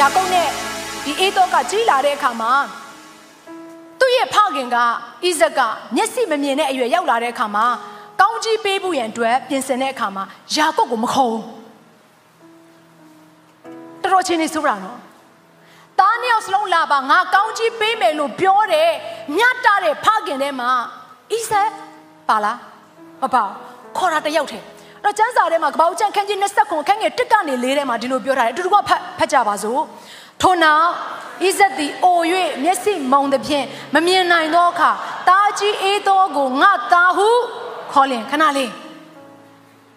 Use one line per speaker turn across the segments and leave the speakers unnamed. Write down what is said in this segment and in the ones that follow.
ယာကုပ်နဲ့ဒီအေးတော့ကကြီးလာတဲ့အခါမှာသူ့ရဲ့ဖခင်ကဣဇက်ကမျက်စိမမြင်တဲ့အရွယ်ရောက်လာတဲ့အခါမှာကောင်းကြီးပေးဖို့ရန်အတွက်ပြင်ဆင်တဲ့အခါမှာယာကုပ်ကိုမခုံတော်တော်ချင်းနေဆိုးတာနော်တားနှစ်ယောက်စလုံးလာပါငါကောင်းကြီးပေးမယ်လို့ပြောတယ်မြတ်တာတဲ့ဖခင်ထဲမှာဣဇက်ပါလားမပါခေါ်တာတယောက်တည်း တော့ကျမ်းစာထဲမှာကပောက်ကျန်ခန်းကြီး29ခန်းငယ်1ကနေ4ထဲမှာဒီလိုပြောထားတယ်အတူတူကဖတ်ဖတ်ကြပါစို့ထို့နောက်ဣဇက်သည်အို၍မျက်စိမုံသဖြင့်မမြင်နိုင်သောအခါတားကြီးအေးသောကိုငါသားဟုခေါ်လင်ခဏလေး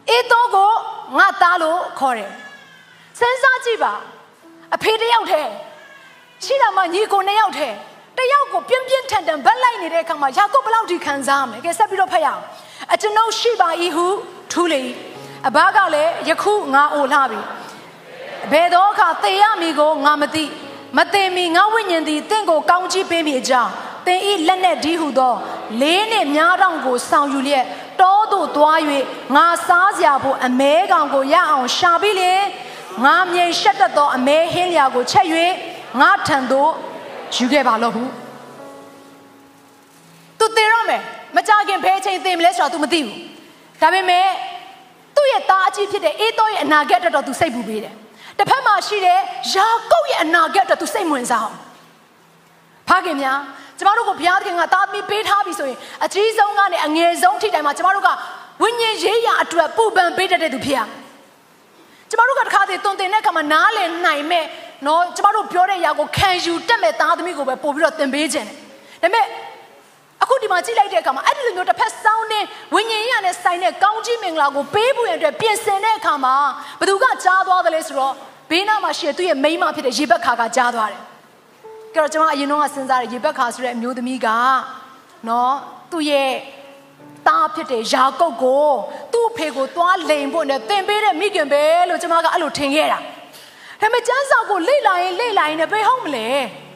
အေးသောကိုငါသားလို့ခေါ်တယ်စဉ်းစားကြည့်ပါအဖေတယောက်တည်းရှိတာမှညီကိုနှစ်ယောက်တည်းတယောက်ကိုပြင်းပြင်းထန်ထန်ဗက်လိုက်နေတဲ့အခါမှာယာကုပ်ဘယ်လောက်ထိခံစားမလဲကဲဆက်ပြီးတော့ဖတ်ရအောင်အကျွန်ုပ်ရှိပါ၏ဟု ထူးလေအဘကလည်းယခုငါအိုလှပြီဘယ်တော့အခါသေရမည်ကိုငါမသိမသိမီငါဝိညာဉ်သည်တင့်ကိုကောင်းကြီးပေးမိကြောင်းသင်ဤလက်နဲ့ဒီဟုသောလေးနှင့်များတောင်ကိုဆောင်ယူလျက်တောသို့သွား၍ငါစားစရာဖို့အမဲကောင်ကိုရအောင်ရှာပြီးလေငါမြိန်ရှက်တတ်သောအမဲဟင်းလျာကိုချက်၍ငါထံသို့ယူခဲ့ပါလို့ဟုသူသေရမယ်မကြခင်ဘယ်အချိန်သေမလဲဆိုတာ तू မသိဘူး ဒါပေမဲ့သူ့ရဲ့သားအကြီးဖြစ်တဲ့အေးသောရဲ့အနာဂတ်အတွက်တော့ तू စိတ်ပူပေးတယ်တစ်ဖက်မှာရှိတဲ့ယာကုပ်ရဲ့အနာဂတ်အတွက် तू စိတ်ဝင်စားအောင်ဖခင်များကျမတို့ကိုဘုရားသခင်ကသားသမီးပေးထားပြီဆိုရင်အကြီးဆုံးကနေအငယ်ဆုံးထိတိုင်မှာကျမတို့ကဝိညာဉ်ရေးရာအတွက်ပူပန်ပေးတတ်တဲ့သူဖြစ်ရကျမတို့ကတခါတည်းတုံတင်တဲ့အခါမှာနားလည်နိုင်မဲ့နော်ကျမတို့ပြောတဲ့ຢာကိုခံယူတတ်မဲ့သားသမီးကိုပဲပို့ပြီးတော့သင်ပေးခြင်းတယ်ဒါပေမဲ့အခုဒီ မှာကြည့်လိုက်တဲ့အခါမှာအဲ့ဒီလိုမျိုးတစ်ဖက်စောင်းနေဝိညာဉ်ရေးရနဲ့ဆိုင်တဲ့ကောင်းကြီးမင်္ဂလာကိုပေးဖို့ရတဲ့ပြင်ဆင်တဲ့အခါမှာဘသူကကြားသွားတယ်လဲဆိုတော့ဘေးနားမှာရှိတဲ့သူ့ရဲ့မိန်းမဖြစ်တဲ့ရေဘက်ခါကကြားသွားတယ်။ကြတော့ကျွန်မအရင်တော့စဉ်းစားတယ်ရေဘက်ခါဆိုတဲ့အမျိုးသမီးကနော်သူ့ရဲ့သားဖြစ်တဲ့ယာကုပ်ကိုသူ့အဖေကိုသွားလိန်ဖို့နဲ့သင်ပေးတဲ့မိခင်ပဲလို့ကျွန်မကအဲ့လိုထင်ခဲ့တာ။ဒါပေမဲ့ကျန်းစာကိုလိတ်လာရင်လိတ်လာရင်လည်းဘယ်ဟုတ်မလဲ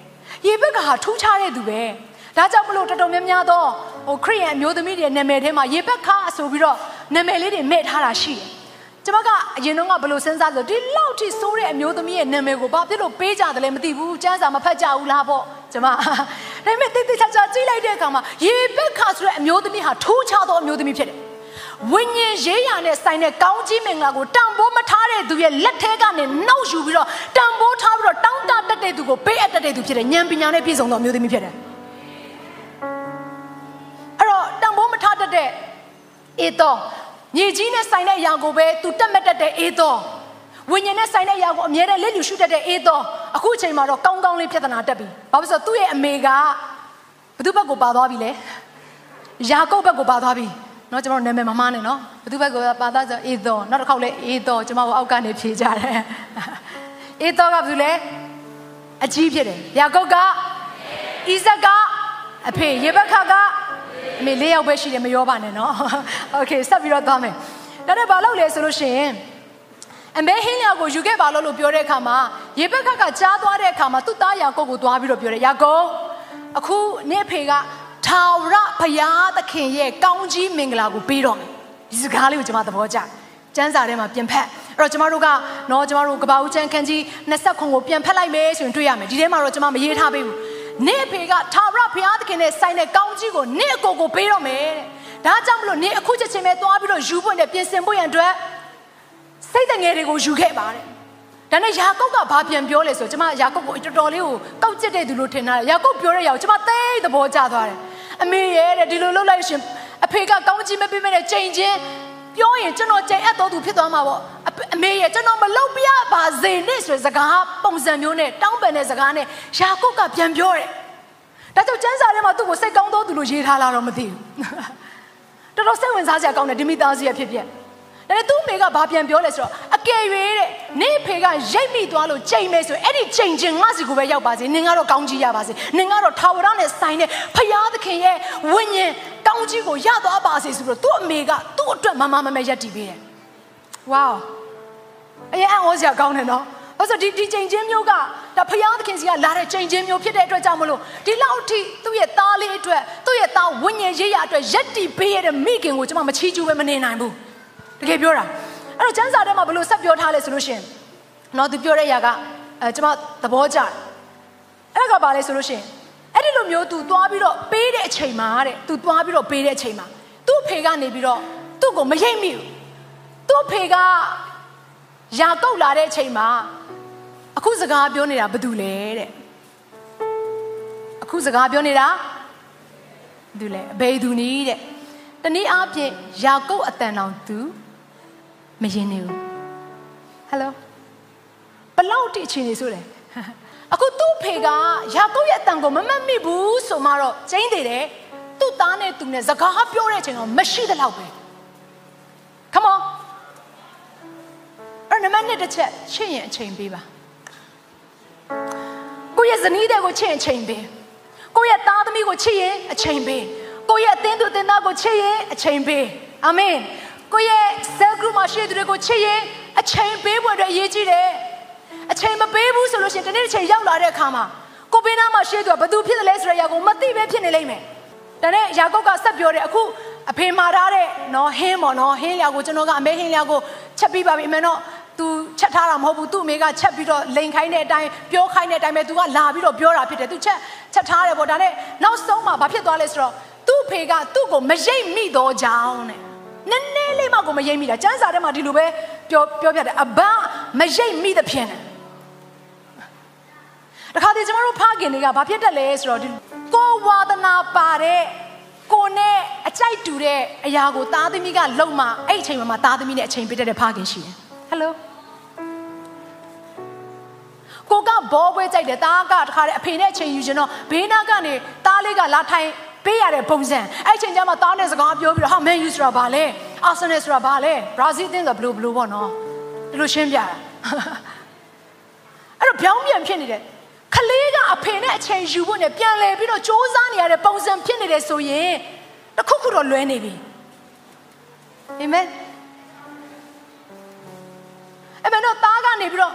။ရေဘက်ကဟာထူးခြားတဲ့သူပဲ။ ဒါကြောင့်မလို့တော်တော်များများသောဟိုခရိယန်အမျိုးသမီးတွေနာမည်ထဲမှာရေဘက်ခါဆိုပြီးတော့နာမည်လေးတွေမဲ့ထားတာရှိတယ်။ကျွန်မကအရင်တော့ကဘယ်လိုစဉ်းစားဆိုဒီလောက်ထိစိုးတဲ့အမျိုးသမီးရဲ့နာမည်ကိုဘာဖြစ်လို့ပေးကြတယ်လဲမသိဘူး။ကျန်းစာမဖတ်ကြဘူးလားပေါ့ကျွန်မ။ဒါပေမဲ့တိတိကျကျကြည့်လိုက်တဲ့အခါမှာရေဘက်ခါဆိုတဲ့အမျိုးသမီးဟာထူးခြားသောအမျိုးသမီးဖြစ်တယ်။ဝိညာဉ်ရေးရနဲ့ဆိုင်တဲ့ကောင်းကြီးမင်္ဂလာကိုတန်ဖိုးမထားတဲ့သူရဲ့လက်ထဲကနေနှုတ်ယူပြီးတော့တန်ဖိုးထားပြီးတော့တောင်းတတတ်တဲ့သူကိုပေးအပ်တတ်တဲ့သူဖြစ်တယ်ဉာဏ်ပညာနဲ့ပြည့်စုံသောအမျိုးသမီးဖြစ်တယ်။ အေသောမြေကြီးနဲ့ဆိုင်တဲ့အရာကိုပဲသူတက်မတ်တတ်တဲ့အေသောဝိညာဉ်နဲ့ဆိုင်တဲ့အရာကိုအမြဲတမ်းလက်လူရှုတတ်တဲ့အေသောအခုအချိန်မှာတော့ကောင်းကောင်းလေးပြဿနာတက်ပြီဘာဖြစ်လို့သူ့ရဲ့အမေကဘသူဘက်ကိုပါသွားပြီလဲယာကုပ်ဘက်ကိုပါသွားပြီเนาะကျွန်တော်နာမည်မမှားနဲ့เนาะဘသူဘက်ကိုပါသွားဆိုအေသောနောက်တစ်ခေါက်လဲအေသောကျွန်တော်အောက်ကနေဖြေကြတယ်အေသောကဘသူလဲအကြီးဖြစ်တယ်ယာကုပ်ကဣဇက်ကအဖေယေဘခက အမေ၄ယောက်ပဲရှိတယ်မရောပါနဲ့နော်โอเคဆက်ပြီးတော့သွားမယ်ဒါနဲ့ဘာလုပ်လဲဆိုလို့ရှိရင်အမေဟင်းယာကိုယူခဲ့ပါလို့လို့ပြောတဲ့အခါမှာရေဘက်ကကကြားသွားတဲ့အခါမှာသူ့သားယာကုပ်ကိုသွားပြီးတော့ပြောတယ်ယာကုပ်အခုနေဖေကထာဝရဘုရားသခင်ရဲ့ကောင်းကြီးမင်္ဂလာကိုပေးတော့မယ်ဒီစကားလေးကိုကျွန်မသဘောကျကျမ်းစာထဲမှာပြန်ဖက်အဲ့တော့ကျမတို့ကနော်ကျမတို့ကဘာဦးချမ်းခန်းကြီး20ခုကိုပြန်ဖက်လိုက်မယ်ဆိုရင်တွေ့ရမယ်ဒီထဲမှာတော့ကျမမရေးထားပေးဘူးနင့်အဖေကထာ ဝရဘုရားသခင်နဲ့ဆိုင်တဲ့ကောင်းကြီးကိုနင့်အကိုကိုပေးတော့မယ်တဲ့ဒါကြောင့်မလို့နင့်အခုချက်ချင်းပဲသွားပြီးတော့ယူဖို့နဲ့ပြင်ဆင်ဖို့ရန်အတွက်စိတ်တငယ်တွေကိုယူခဲ့ပါတဲ့ဒါနဲ့ယာကုပ်ကဘာပြန်ပြောလဲဆိုတော့ကျမယာကုပ်ကိုတော်တော်လေးကိုကောက်ကျစ်တဲ့သူလို့ထင်တာယာကုပ်ပြောတဲ့ຢာကိုကျမသိသဘောကျသွားတယ်အမေရဲ့တဲ့ဒီလိုလုပ်လိုက်ရှင်အဖေကကောင်းကြီးမပေးမဲ့တဲ့ချိန်ချင်းပြောရင်ကျွန်တော်ကြိမ်အပ်တော်သူဖြစ်သွားမှာပေါ့အမေရဲ့ကျွန်တော်မလုပ်ပြပါစေနဲ့ဆိုတဲ့စကားပုံစံမျိုးနဲ့တောင်းပန်တဲ့စကားနဲ့ယာကုပ်ကပြန်ပြောတယ် ဒါကြောင့်ကျမ်းစာထဲမှာသူ့ကိုစိတ်ကောင်းတော်သူလို့ရေးထားလာတော့မသိဘူးတော်တော်စိတ်ဝင်စားစရာကောင်းတယ်ဒီမိသားစုရဲ့ဖြစ်ဖြစ်ဒါနဲ့သူ့မိကဘာပြန်ပြောလဲဆိုတော့အကကယ်၍တဲ့နေဖေကရိတ်မိသွားလို့ချိန်မဲဆိုအဲ့ဒီချိန်ချင်းငါစီကိုပဲရောက်ပါစေနင်ကတော့ကောင်းကြီးရပါစေနင်ကတော့ထာဝရနဲ့ဆိုင်တဲ့ဖယားသခင်ရဲ့ဝိညာဉ်ကောင်းကြီးကိုရသွားပါစေဆိုတော့သူ့အမေကသူ့အတွက်မမမမဲရက်တည်ပေးတယ်ဝေါအရင်အောစရာကောင်းတယ်နော် ဘာလို့ဒီဒီချိန်ချင်းမျိုးကဒါဖယားသခင်စီကလာတဲ့ချိန်ချင်းမျိုးဖြစ်တဲ့အတွက်ကြောင့်မလို့ဒီလောက်ထိသူ့ရဲ့သားလေးအတွက်သူ့ရဲ့သားဝိညာဉ်ရေးရအတွက်ရက်တည်ပေးရတဲ့မိခင်ကိုကျွန်မမချီးကျူးပဲမနေနိုင်ဘူးတကယ်ပြောတာအဲ့တော့ကျမ်းစာထဲမှာဘလို့ဆက်ပြောထားလဲဆိုလို့ရှိရင်နော်သူပြောတဲ့အရာကအဲကျွန်မသဘောကျတယ်အဲ့ဒါကဘာလဲဆိုလို့ရှိရင်အဲ့ဒီလိုမျိုး तू သွားပြီးတော့ပေးတဲ့အချိန်မှာတဲ့ तू သွားပြီးတော့ပေးတဲ့အချိန်မှာသူ့ဖေကနေပြီးတော့သူ့ကိုမရိပ်မိဘူးသူ့ဖေက ယာကုတ်လာတဲ့အချိန်မှာအခုစကားပြောနေတာဘာတူလဲတဲ့အခုစကားပြောနေတာဘာတူလဲအဘေသူနီးတဲ့တနည်းအားဖြင့်ယာကုတ်အတန်တော်သူမရင်နေဘူးဟယ်လိုဘလောက်တိအချိန်နေဆိုလဲအခုသူ့ဖေကယာကုတ်ရဲ့အတန်ကိုမမတ်မိဘူးဆိုမှတော့ကျင်းသေးတယ်သူ့သားနဲ့သူနဲ့စကားပြောတဲ့အချိန်တော့မရှိတဲ့လောက်ပဲ come on အဲ့နမနဲ့တစ်ချက်ချင့်ရင်အချိန်ပေးပါကိုယ့်ရဲ့ဇနီးတဲ့ကိုချင့်ရင်အချိန်ပေးကိုယ့်ရဲ့သားသမီးကိုချစ်ရင်အချိန်ပေးကိုယ့်ရဲ့အသင်းသူအသင်းသားကိုချစ်ရင်အချိန်ပေးအာမင်ကိုယ့်ရဲ့ cell group မှာရှိတဲ့သူတွေကိုချစ်ရင်အချိန်ပေးဖို့အတွက်အရေးကြီးတယ်အချိန်မပေးဘူးဆိုလို့ရှိရင်တနေ့တစ်ချိန်ရောက်လာတဲ့အခါမှာကိုပေးနာမှာရှိတဲ့သူကဘာသူဖြစ်တယ်လဲဆိုတဲ့အရာကိုမသိပဲဖြစ်နေလိမ့်မယ်ဒါနဲ့ယာကုပ်ကဆက်ပြောတယ်အခုအဖေမာထားတဲ့နော်ဟင်းပေါ့နော်ဟင်းလျာကိုကျွန်တော်ကအမေဟင်းလျာကိုချက်ပြီးပါပြီအမေတော့ သူချက်ထားတာမဟုတ်ဘူးသူ့အမေကချက်ပြီးတော့လိန်ခိုင်းတဲ့အတိုင်းပြောခိုင်းတဲ့အတိုင်းပဲသူကလာပြီးတော့ပြောတာဖြစ်တယ်သူချက်ချက်ထားတယ်ပေါ့ဒါနဲ့နောက်ဆုံးမှာဘာဖြစ်သွားလဲဆိုတော့သူ့ဖေကသူ့ကိုမရိပ်မိတော့ကြောင်းတဲ့နည်းနည်းလေးမှကိုမရိပ်မိတာစံစာထဲမှာဒီလိုပဲပြောပြောပြတယ်အဘမရိပ်မိသဖြင့်တခါတည်းကျမတို့ဖခင်တွေကဘာဖြစ်တတ်လဲဆိုတော့ကိုဝါသနာပါတဲ့ကိုနဲ့အကြိုက်တူတဲ့အရာကိုသားသမီးကလုံမှအဲ့အချိန်မှာသားသမီးနဲ့အချိန်ပေးတတ်တဲ့ဖခင်ရှိတယ် Hello ကိုကဘောပွဲကြိုက်တယ်တားကတခါတည်းအဖေနဲ့အချိန်ယူရှင်တော့ဘေးနားကနေတားလေးကလာထိုင်ပေးရတဲ့ပုံစံအဲ့ချိန်ကျမှတားနဲ့စကားပြောပြီးတော့ဟာမန်ယူဆိုတာဘာလဲအာဆင်နယ်ဆိုတာဘာလဲဘရာဇီးအသင်းဆိုတာဘလို့ဘလို့ပေါ့နော်ဒီလိုရှင်းပြတာအဲ့တော့ပြောင်းပြန်ဖြစ်နေတယ်ခလေးကအဖေနဲ့အချိန်ယူဖို့နဲ့ပြန်လဲပြီးတော့စူးစမ်းနေရတဲ့ပုံစံဖြစ်နေတယ်ဆိုရင်တခုခုတော့လွဲနေပြီအာမင်အဲ့မဲ့တော့သားကနေပြီးတော့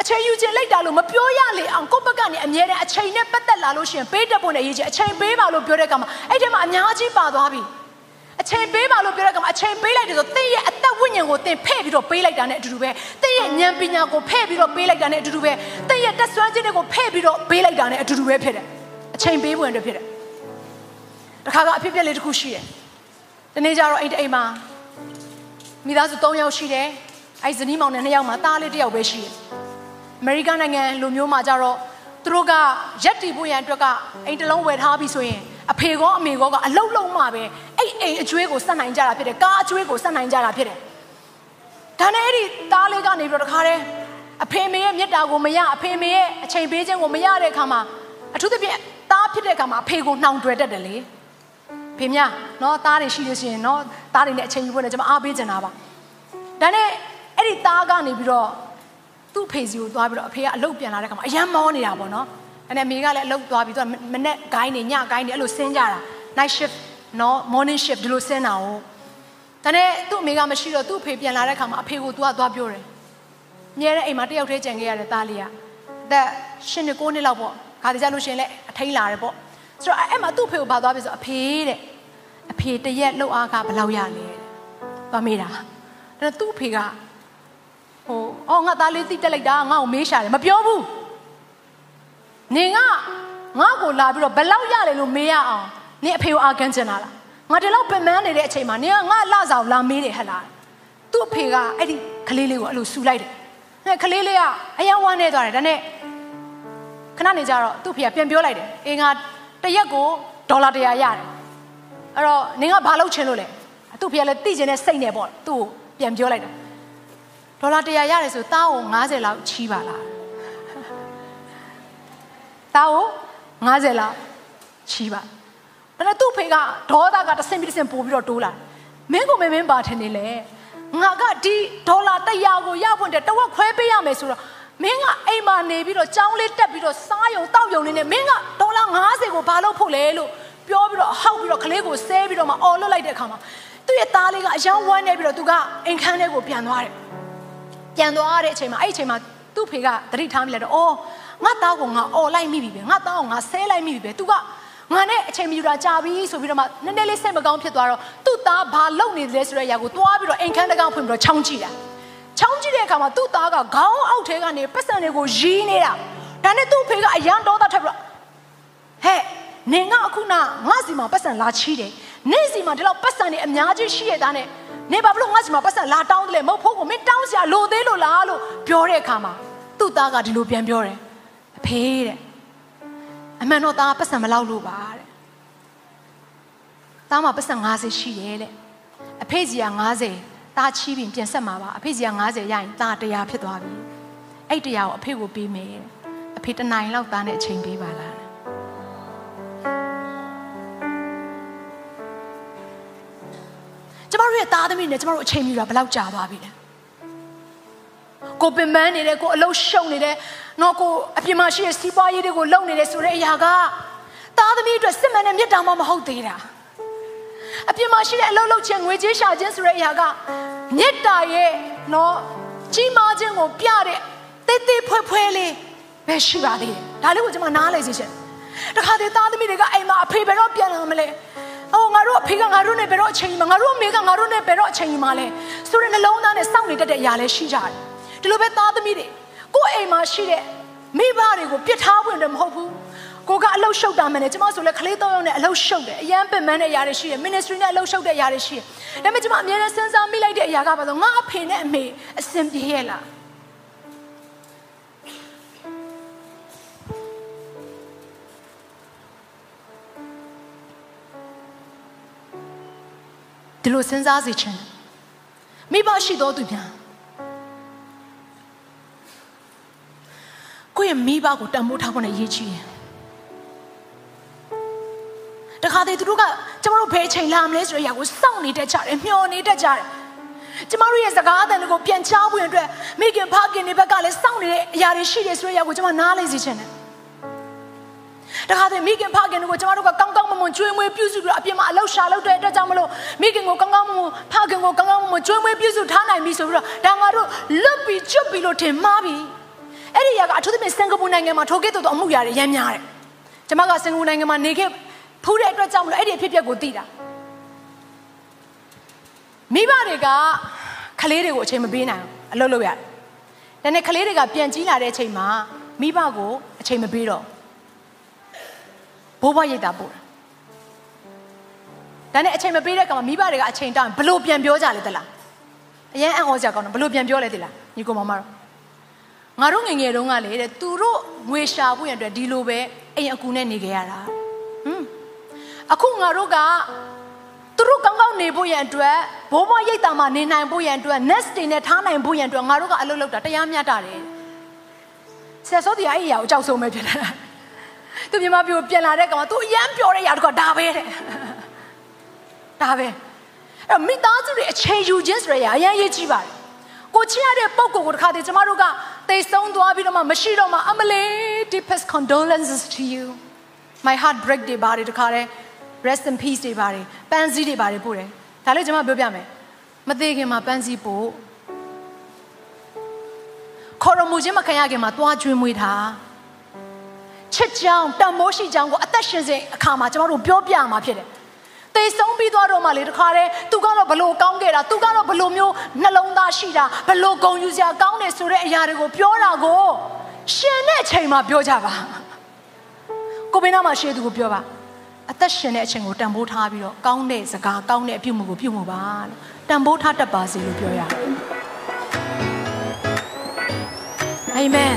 အချိန်ယူခြင်းလိုက်တာလို့မပြောရလေအောင်ကိုယ့်ဘက်ကနေအမြဲတမ်းအချိန်နဲ့ပတ်သက်လာလို့ရှိရင်ပေးတတ်ဖို့နဲ့ရေးချင်အချိန်ပေးပါလို့ပြောတဲ့ကမှာအဲ့ဒီမှာအများကြီးပါသွားပြီအချိန်ပေးပါလို့ပြောတဲ့ကမှာအချိန်ပေးလိုက်တယ်ဆိုသင်ရဲ့အသက်ဝိညာဉ်ကိုသင်ဖဲ့ပြီးတော့ပေးလိုက်တာနဲ့အတူတူပဲသင်ရဲ့ဉာဏ်ပညာကိုဖဲ့ပြီးတော့ပေးလိုက်တာနဲ့အတူတူပဲသင်ရဲ့တက်ဆွမ်းခြင်းတွေကိုဖဲ့ပြီးတော့ပေးလိုက်တာနဲ့အတူတူပဲဖြစ်တယ်အချိန်ပေးဖို့အတွက်ဖြစ်တယ်တခါကအဖြစ်ပြက်လေးတစ်ခုရှိတယ်ဒီနေ့ကျတော့အိမ်တအိမ်မှာမိသားစု၃ယောက်ရှိတယ်အဲ့ဇနီးမောင်နဲ့၂ယောက်မှာသားလေးတစ်ယောက်ပဲရှိတယ် အမေရိကန်နိုင်ငံလူမျိုးမှာကြတော့သူတို့ကရက်တီဖို့ရန်အတွက်ကအိမ်တစ်လုံးဝယ်ထားပြီဆိုရင်အဖေကောအမေကောကအလုံးလုံးမှပဲအဲ့အိမ်အကျွေးကိုစက်နိုင်ကြတာဖြစ်တယ်ကားအကျွေးကိုစက်နိုင်ကြတာဖြစ်တယ်ဒါနဲ့အဲ့ဒီသားလေးကနေပြီးတော့တခါတည်းအဖေမေရဲ့မြတ်တာကိုမရအဖေမေရဲ့အချိန်ပေးခြင်းကိုမရတဲ့အခါမှာအထူးသဖြင့်သားဖြစ်တဲ့အခါမှာအဖေကိုနှောင်တွယ်တတ်တယ်လေဖေမြနော်သားတွေရှိလို့ရှိရင်နော်သားတွေနဲ့အချိန်ယူဖို့လည်းကျွန်မအားပေးချင်တာပါဒါနဲ့အဲ့ဒီသားကနေပြီးတော့ သူ့ဖေစီကိုသွားပြီးတော့အဖေကအလုပ်ပြန်လာတဲ့ခါမှာအယမ်းမောနေတာပေါ့နော်အဲ့နဲ့အမေကလည်းအလုပ်သွားပြီးတော့မနေ့ဂိုင်းနေညဂိုင်းနေအဲ့လိုဆင်းကြတာ night shift နော် morning shift ဒီလိုဆင်းတာ哦ဒါနဲ့သူ့အမေကမရှိတော့သူ့အဖေပြန်လာတဲ့ခါမှာအဖေကိုသူကသွားပြောတယ်မြဲတဲ့အိမ်မှာတယောက်တည်းကြံခဲ့ရတဲ့သားလေးကသက်ရှင်နေကိုနှစ်လောက်ပေါ့ခါတည်းကြလို့ရှင်လဲအထိန်လာတယ်ပေါ့ဆိုတော့အဲ့မှာသူ့ဖေကိုဘာသွားပြီဆိုအဖေတဲ့အဖေတရက်လှုပ်အားကဘယ်လောက်ရလဲသွားမေးတာဒါသူ့အဖေက ဟိုအော်ငါသားလေးသိတက်လိုက်တာငါ့ကိုမေးရှာတယ်မပြောဘူးနေငါငါ့ကိုလာပြီးတော့ဘယ်လောက်ရလဲလို့မေးရအောင်နင်အဖေကိုအာကန်ချင်တာလားငါဒီလောက်ပင်ပန်းနေတဲ့အချိန်မှာနင်ကငါလှဆောင်လာမေးတယ်ဟဲ့လားသူ့အဖေကအဲ့ဒီကလေးလေးကိုအဲ့လိုဆူလိုက်တယ်အဲ့ကလေးလေးကအယံဝမ်းနေသွားတယ်ဒါနဲ့ခဏနေကြတော့သူ့ဖေကပြန်ပြောလိုက်တယ်အေးငါတရက်ကိုဒေါ်လာ100ရတယ်အဲ့တော့နင်ကဘာလုပ်ချင်လို့လဲသူ့ဖေကလည်းသိချင်တဲ့စိတ်နဲ့ပေါ့သူ့ကိုပြန်ပြောလိုက်တယ် ဒေါ်လာ100ရတယ်ဆိုတားကို90လောက်ချီးပါလားတားကို90လောက်ချီးပါဒါနဲ့သူ့ဖေကဒေါသကတစ်ဆင့်ပြီးတစ်ဆင့်ပို့ပြီးတော့တိုးလာမင်းကိုမင်းမင်းပါထင်နေလေငါကဒီဒေါ်လာ100ကိုရဖို့တဲ့တဝက်ခွဲပေးရမယ်ဆိုတော့မင်းကအိမ်မှာနေပြီးတော့ကြောင်းလေးတက်ပြီးတော့စားယုံတောက်ယုံနေနေမင်းကဒေါ်လာ90ကိုဘာလို့ဖို့လဲလို့ပြောပြီးတော့ဟောက်ပြီးတော့ကလေးကိုဆဲပြီးတော့မှအော်လွတ်လိုက်တဲ့အခါမှာသူ့ရဲ့သားလေးကအယောင်ဝမ်းနေပြီးတော့သူကအိမ်ခန်းထဲကိုပြန်သွားတယ် ပြန်သွားတဲ့အချိန်မှာအဲ့ဒီအချိန်မှာသူ့ဖေကတတိထားမိလိုက်တော့အော်ငါသားကိုငါအော်လိုက်မိပြီပဲငါသားကိုငါဆဲလိုက်မိပြီပဲသူကငါနဲ့အချိန်မီယူတာကြာပြီဆိုပြီးတော့မှနည်းနည်းလေးစိတ်မကောင်းဖြစ်သွားတော့သူ့သားဘာလုပ်နေလဲဆိုတဲ့အရာကိုသွားပြီးတော့အိမ်ခန်းတကောင်ဖွင့်ပြီးတော့ချောင်းကြည့်တာချောင်းကြည့်တဲ့အခါမှာသူ့သားကခေါင်းအောက်ထဲကနေပတ်စံတွေကိုရီးနေတာဒါနဲ့သူ့ဖေကအရန်ဒေါသထပ်ပြီးတော့ဟဲ့နင်ကအခုနငါစီမှာပတ်စံလာချီးတယ်နင့်စီမှာဒီလောက်ပတ်စံတွေအများကြီးရှိရတဲ့နဲ့ နေဘာလို့ငါစီမှာပတ်စံလာတောင်းတယ်လဲမဟုတ်ဖို့ကိုမင်းတောင်းစရာလိုသေးလို့လားလို့ပြောတဲ့အခါမှာသူ့သားကဒီလိုပြန်ပြောတယ်အဖေတဲ့အမှန်တော့သားပတ်စံမလောက်လို့ပါတဲ့သားမှာပတ်စံ90ရှိတယ်တဲ့အဖေကြီးက90သားချီးပြီးပြန်ဆက်မှာပါအဖေကြီးက90ရရင်သား100ဖြစ်သွားပြီအဲ့100ကိုအဖေကိုပေးမယ်တဲ့အဖေတနိုင်လောက်သားနဲ့အချိန်ပေးပါလား တို့ရဲ့သားသမီးနဲ့ကျမတို့အချိန်မြူတာဘယ်လောက်ကြာသွားပြီလဲကိုပင်ပန်းနေတယ်ကိုအလုံးရှုံနေတယ်နော်ကိုအပြင်မှာရှိတဲ့စီးပွားရေးတွေကိုလုပ်နေတယ်ဆိုတဲ့အရာကသားသမီးအတွက်စစ်မှန်တဲ့မြတ်တာမှမဟုတ်သေးတာအပြင်မှာရှိတဲ့အလုံးလုံးချင်းငွေကြေးရှာခြင်းဆိုတဲ့အရာကမြတ်တာရဲ့နော်ကြီးမားခြင်းကိုပြတဲ့တေးသေးဖွဲဖွဲလေးပဲရှိပါသေးတယ်ဒါလေးကိုကျွန်မနားလည်စေချင်တခါတည်းသားသမီးတွေကအိမ်မှာအဖေဘယ်တော့ပြန်လာမလဲ အော်ငါတို့အဖေကငါတို့နဲ့ဘယ်တော့အချိန်ကြီးမှာငါတို့အမေကငါတို့နဲ့ဘယ်တော့အချိန်ကြီးမှာလဲဆိုတဲ့နှလုံးသားနဲ့စောင့်နေတတ်တဲ့အရာလည်းရှိကြတယ်ဒီလိုပဲသားသမီးတွေကိုယ့်အိမ်မှာရှိတဲ့မိဘတွေကိုပြစ်ထားဝင်တယ်မဟုတ်ဘူးကိုကအလုတ်ရှုပ်တာမှန်တယ်ကျမဆိုလဲခလေးသုံးယောက်နဲ့အလုတ်ရှုပ်တယ်အရန်ပင်ပန်းတဲ့အရာတွေရှိတယ် ministry နဲ့အလုတ်ရှုပ်တဲ့အရာတွေရှိတယ်ဒါပေမဲ့ကျမအမြဲတမ်းစဉ်းစားမိလိုက်တဲ့အရာကဘာလို့ငါအဖေနဲ့အမေအဆင်ပြေရဲ့လား ဒီလိုစဉ်းစားစီခြင်းမိဘရှိတော်သူများကိုယ့်ရဲ့မိဘကိုတန်ဖိုးထားဖို့နဲ့ရည်ချီးတယ်တခါတည်းသူတို့ကကျမတို့ဘယ်ချိန်လာမလဲဆိုတဲ့အရာကိုစောင့်နေတတ်ကြတယ်မျှော်နေတတ်ကြတယ်ကျမတို့ရဲ့စကားအသံတွေကိုပြန်ချဖို့အတွက်မိခင်ဖခင်တွေဘက်ကလည်းစောင့်နေတဲ့အရာတွေရှိတယ်ဆိုတဲ့အရာကိုကျမနားလေစီချင်တယ် တခါတည်းမိခင်ဖခင်တို့ကိုကျမတို့ကကောင်းကောင်းမွန်မွန်ကျွေးမွေးပြုစုပြီးတော့အပြင်မှာအလောက်ရှာလောက်တဲ့အတွက်ကြောင့်မလို့မိခင်ကိုကောင်းကောင်းမွန်မွန်ဖခင်ကိုကောင်းကောင်းမွန်မွန်ကျွေးမွေးပြုစုထားနိုင်ပြီဆိုပြီးတော့ဒါငါတို့လွတ်ပြီးကျွတ်ပြီးလို့ထင်မှားပြီအဲ့ဒီຢာကအထူးသဖြင့်စင်ကာပူနိုင်ငံမှာထိုကဲ့သို့သောအမှုရာတွေရမ်းများတယ်ကျမကစင်ကာပူနိုင်ငံမှာနေခဲ့ဖူးတဲ့အတွက်ကြောင့်မလို့အဲ့ဒီအဖြစ်အပျက်ကိုသိတာမိဘတွေကကလေးတွေကိုအချိန်မပေးနိုင်ဘူးအလုပ်လုပ်ရတယ်။ဒါနဲ့ကလေးတွေကပြန်ကြီးလာတဲ့အချိန်မှာမိဘကိုအချိန်မပေးတော့ ဘိုးဘွားရိတ်တာပို့တာ။ဒါနဲ့အချိန်မပေးတဲ့ကောင်မိဘတွေကအချိန်တောင်းဘလို့ပြန်ပြောကြလဲတလား။အရင်အံ့ဩစရာကောင်းတယ်ဘလို့ပြန်ပြောလဲတလား။ညီကောင်မမတို့ငါတို့ငငယ်တုန်းကလေတဲ့သူတို့ငွေရှာဖို့ရတဲ့ဒီလိုပဲအိမ်အကူနဲ့နေကြရတာ။ဟွန်းအခုငါတို့ကသူတို့ကောင်းကောင်းနေဖို့ရန်အတွက်ဘိုးဘွားရိတ်တာမှာနေနိုင်ဖို့ရန်အတွက် nest တွေနဲ့ထားနိုင်ဖို့ရန်အတွက်ငါတို့ကအလုပ်လုပ်တာတရားမျှတတယ်ဆရာစောတရားအဲ့အရာကိုကြောက်ဆုံးပဲဖြစ်လာ သူမြန်မာပြည်ကိုပြန်လာတဲ့ကောင်ကသူအရန်ပြောတဲ့အရာတကဒါပဲတဲ့ဒါပဲအဲ့မိသားစုတွေအချိန်ယူခြင်းဆိုရအရန်ရေးကြည့်ပါတယ်ကိုချစ်ရတဲ့ပုံကိုကိုတခါတည်းကျမတို့ကတိတ်ဆုံးသွားပြီးတော့မှမရှိတော့မှအမလေး deepest condolences to you my heart break တွေပါတယ်တခါတည်း rest in peace တွေပါတယ်ပန်းစည်းတွေပါတယ်ပို့တယ်ဒါလေးကျွန်မပြောပြမယ်မသေးခင်မှာပန်းစည်းပို့ခေါ်ရမူခြင်းမခံရခင်မှာသွားကျွေးမွေးတာ ချစ်ကြောင်တန်မိုးရှိကြောင်ကိုအသက်ရှင်စဉ်အခါမှာကျွန်တော်တို့ပြောပြမှာဖြစ်တယ်သေဆုံးပြီးသွားတော့မှလေတခါတည်းသူကတော့ဘလို့ကောင်းခဲ့တာသူကတော့ဘလို့မျိုးနှလုံးသားရှိတာဘလို့ဂုံယူစရာကောင်းတယ်ဆိုတဲ့အရာတွေကိုပြောတာကိုရှင်တဲ့အချိန်မှာပြောကြပါကိုဘင်းနာမှာရှေ့သူကိုပြောပါအသက်ရှင်တဲ့အချိန်ကိုတန်ဖိုးထားပြီးတော့ကောင်းတဲ့စကားကောင်းတဲ့အပြုမှုကိုပြုမှုပါလို့တန်ဖိုးထားတတ်ပါစေလို့ပြောရအာမင်